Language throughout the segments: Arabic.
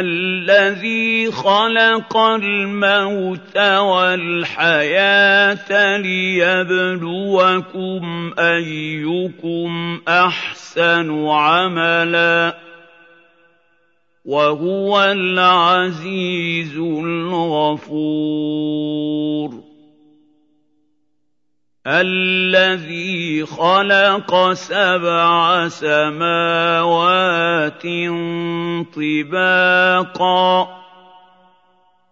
الذي خلق الموت والحياة ليبلوكم أيكم أحسن عملا وهو العزيز الغفور. الذي خلق سبع سماوات طباقا.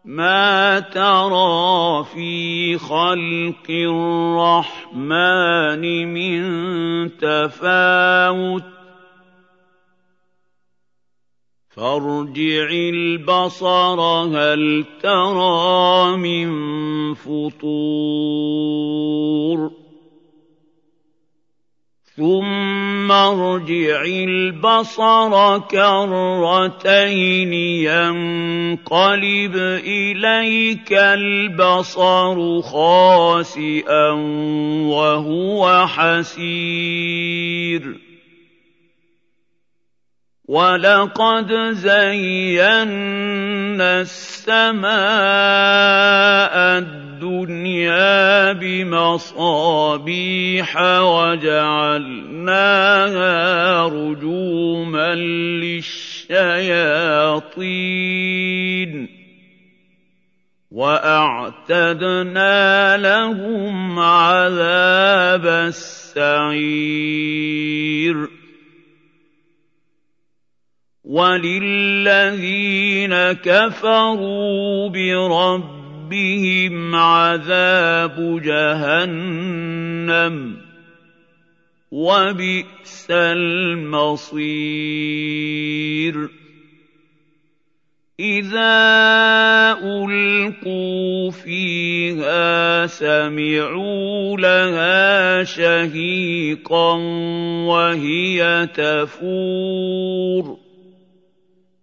ما ترى في خلق الرحمن من تفاوت؟ فارجع البصر هل ترى من فطور ثم ارجع البصر كرتين ينقلب إليك البصر خاسئا وهو حسير وَلَقَدْ زَيَّنَّا السَّمَاءَ الدُّنْيَا بِمَصَابِيحَ وَجَعَلْنَاهَا رُجُومًا لِّلشَّيَاطِينِ وَأَعْتَدْنَا لَهُمْ عَذَابَ السَّعِيرِ وَلِلَّذِينَ كَفَرُوا بِرَبِّهِمْ عَذَابُ جَهَنَّمَ ۖ وَبِئْسَ الْمَصِيرُ إِذَا أُلْقُوا فِيهَا سَمِعُوا لَهَا شَهِيقًا وَهِيَ تَفُورُ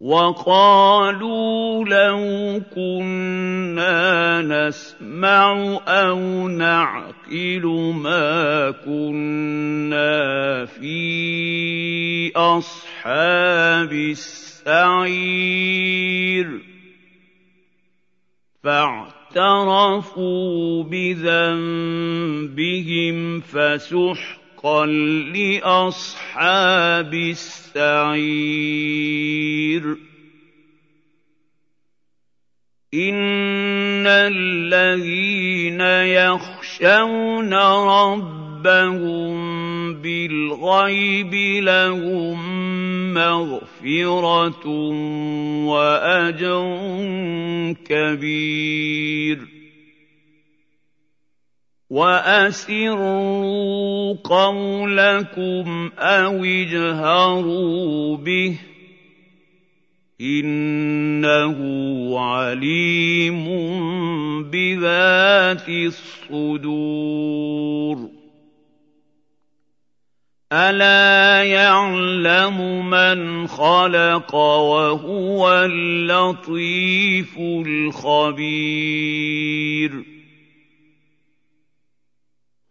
وَقَالُوا لَوْ كُنَّا نَسْمَعُ أَوْ نَعْقِلُ مَا كُنَّا فِي أَصْحَابِ السَّعِيرِ. فَاعْتَرَفُوا بِذَنبِهِمْ فَسُحْقًا حقا لأصحاب السعير. إن الذين يخشون ربهم بالغيب لهم مغفرة وأجر كبير. وَأَسِرُّوا قَوْلَكُمْ أَوِ اجْهَرُوا بِهِ ۖ إِنَّهُ عَلِيمٌ بِذَاتِ الصُّدُورِ أَلَا يَعْلَمُ مَنْ خَلَقَ وَهُوَ اللَّطِيفُ الْخَبِيرُ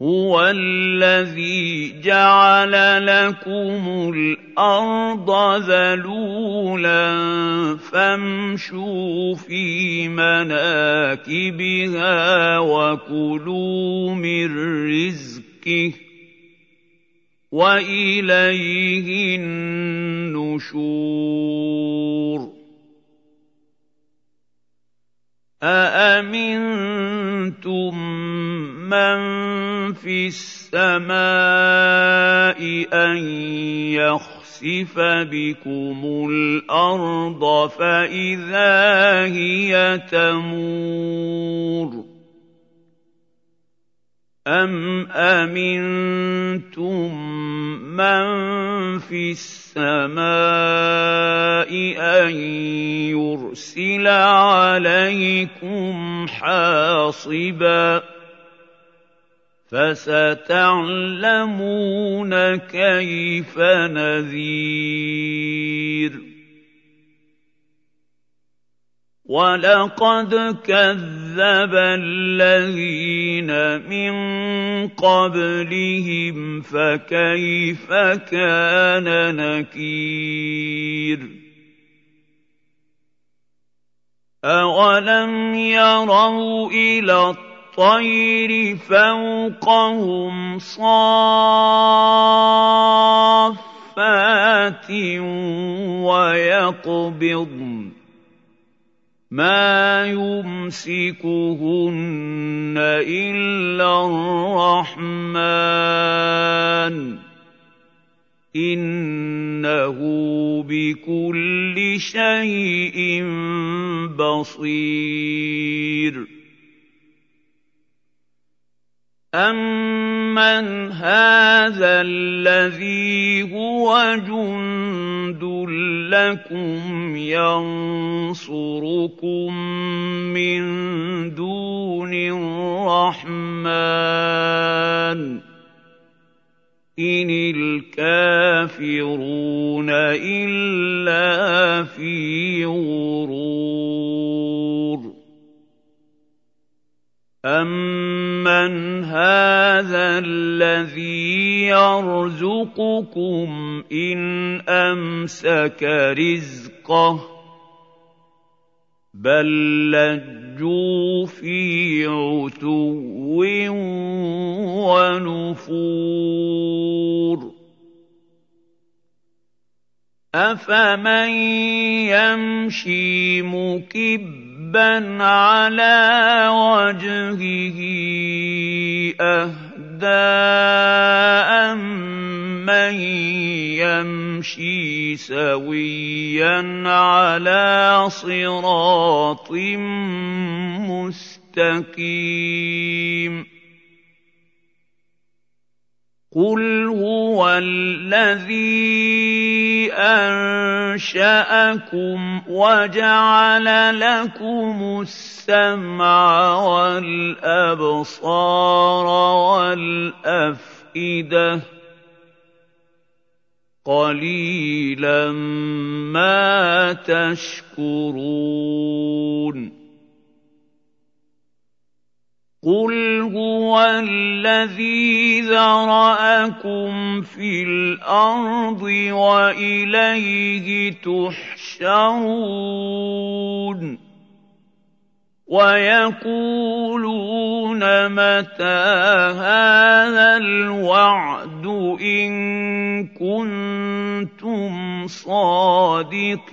هُوَ الَّذِي جَعَلَ لَكُمُ الْأَرْضَ ذَلُولًا فَامْشُوا فِي مَنَاكِبِهَا وَكُلُوا مِن رِّزْقِهِ ۖ وَإِلَيْهِ النُّشُورُ أَأَمِنتُم مَّن فِي السَّمَاءِ أَن يَخْسِفَ بِكُمُ الْأَرْضَ فَإِذَا هِيَ تَمُورُ أَمْ أَمِنتُم مَّن فِي السَّمَاءِ أَن يُرْسِلَ عَلَيْكُمْ حَاصِبًا ۖ فَسَتَعْلَمُونَ كَيْفَ نَذِيرِ. وَلَقَدْ كَذَّبَ الَّذِينَ مِن قَبْلِهِمْ فَكَيْفَ كَانَ نَكِيرِ. أَوَلَمْ يَرَوْا إِلَى الطَّيْرِ فَوْقَهُمْ صَافَّاتٍ وَيَقْبِضْنَ مَا يُمْسِكُهُنَّ إِلَّا الرَّحْمَٰنُ ۚ. إِنَّهُ بِكُلِّ شَيْءٍ بَصِيرٌ. أَمَّنْ هَٰذَا الَّذِي هُوَ جُندٌ لَّكُمْ يَنصُرُكُم مِّن دُونِ الرَّحْمَٰنِ ۚ إِنِ الْكَافِرُونَ إِلَّا فِي غُرُورٍ الَّذِي يَرْزُقُكُمْ إِنْ أَمْسَكَ رِزْقَهُ ۚ بَل لَّجُّوا فِي عُتُوٍّ وَنُفُورٍ أَفَمَن يَمْشِي مُكِبًّا عَلَىٰ وَجْهِهِ أَهْدَىٰ أَمَّن يَمْشِي سَوِيًّا عَلَىٰ صِرَاطٍ مُّسْتَقِيمٍ. قُلْ هُوَ الَّذِي أَنشَأَكُمْ وَجَعَلَ لَكُمُ السَّمْعَ وَالْأَبْصَارَ وَالْأَفْئِدَةَ ۚ قَلِيلًا مَّا تَشْكُرُونَ قُلْ هُوَ الَّذِي ذَرَأَكُمْ فِي الْأَرْضِ وَإِلَيْهِ تُحْشَرُونَ وَيَقُولُونَ مَتَىٰ هَٰذَا الْوَعْدُ إِن كُنتُمْ صَادِقِينَ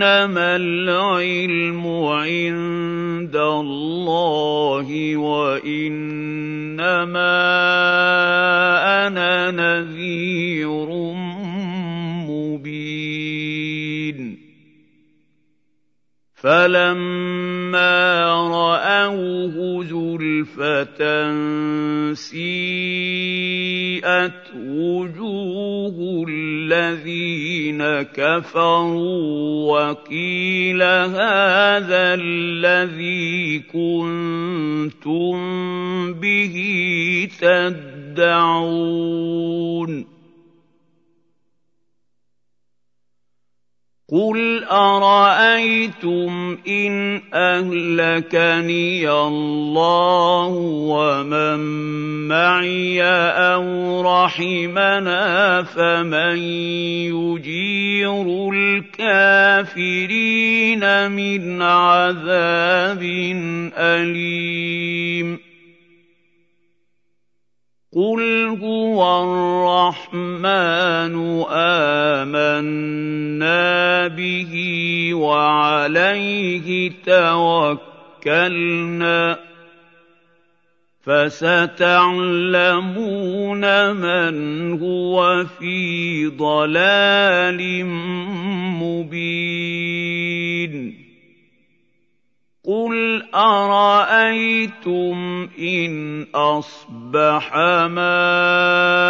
إِنَّمَا الْعِلْمُ عِندَ اللَّهِ وَإِنَّمَا أَنَا نَذِيرٌ فَلَمَّا رَأَوْهُ زُلْفَةً سِيئَتْ وُجُوهُ الَّذِينَ كَفَرُوا وَقِيلَ هَٰذَا الَّذِي كُنتُم بِهِ تَدَّعُونَ قُلْ أَرَأَيْتُمْ إِنْ أَهْلَكَنِيَ اللَّهُ وَمَن مَّعِيَ أَوْ رَحِمَنَا فَمَن يُجِيرُ الْكَافِرِينَ مِنْ عَذَابٍ أَلِيمٍ قُلْ هُوَ الرَّحْمَٰنُ آمَنَّا بِهِ وَعَلَيْهِ تَوَكَّلْنَا ۖ فَسَتَعْلَمُونَ مَنْ هُوَ فِي ضَلَالٍ مُّبِينٍ قُلْ أَرَأَيْتُمْ إِنْ أَصْبَحَ مَاؤُكُمْ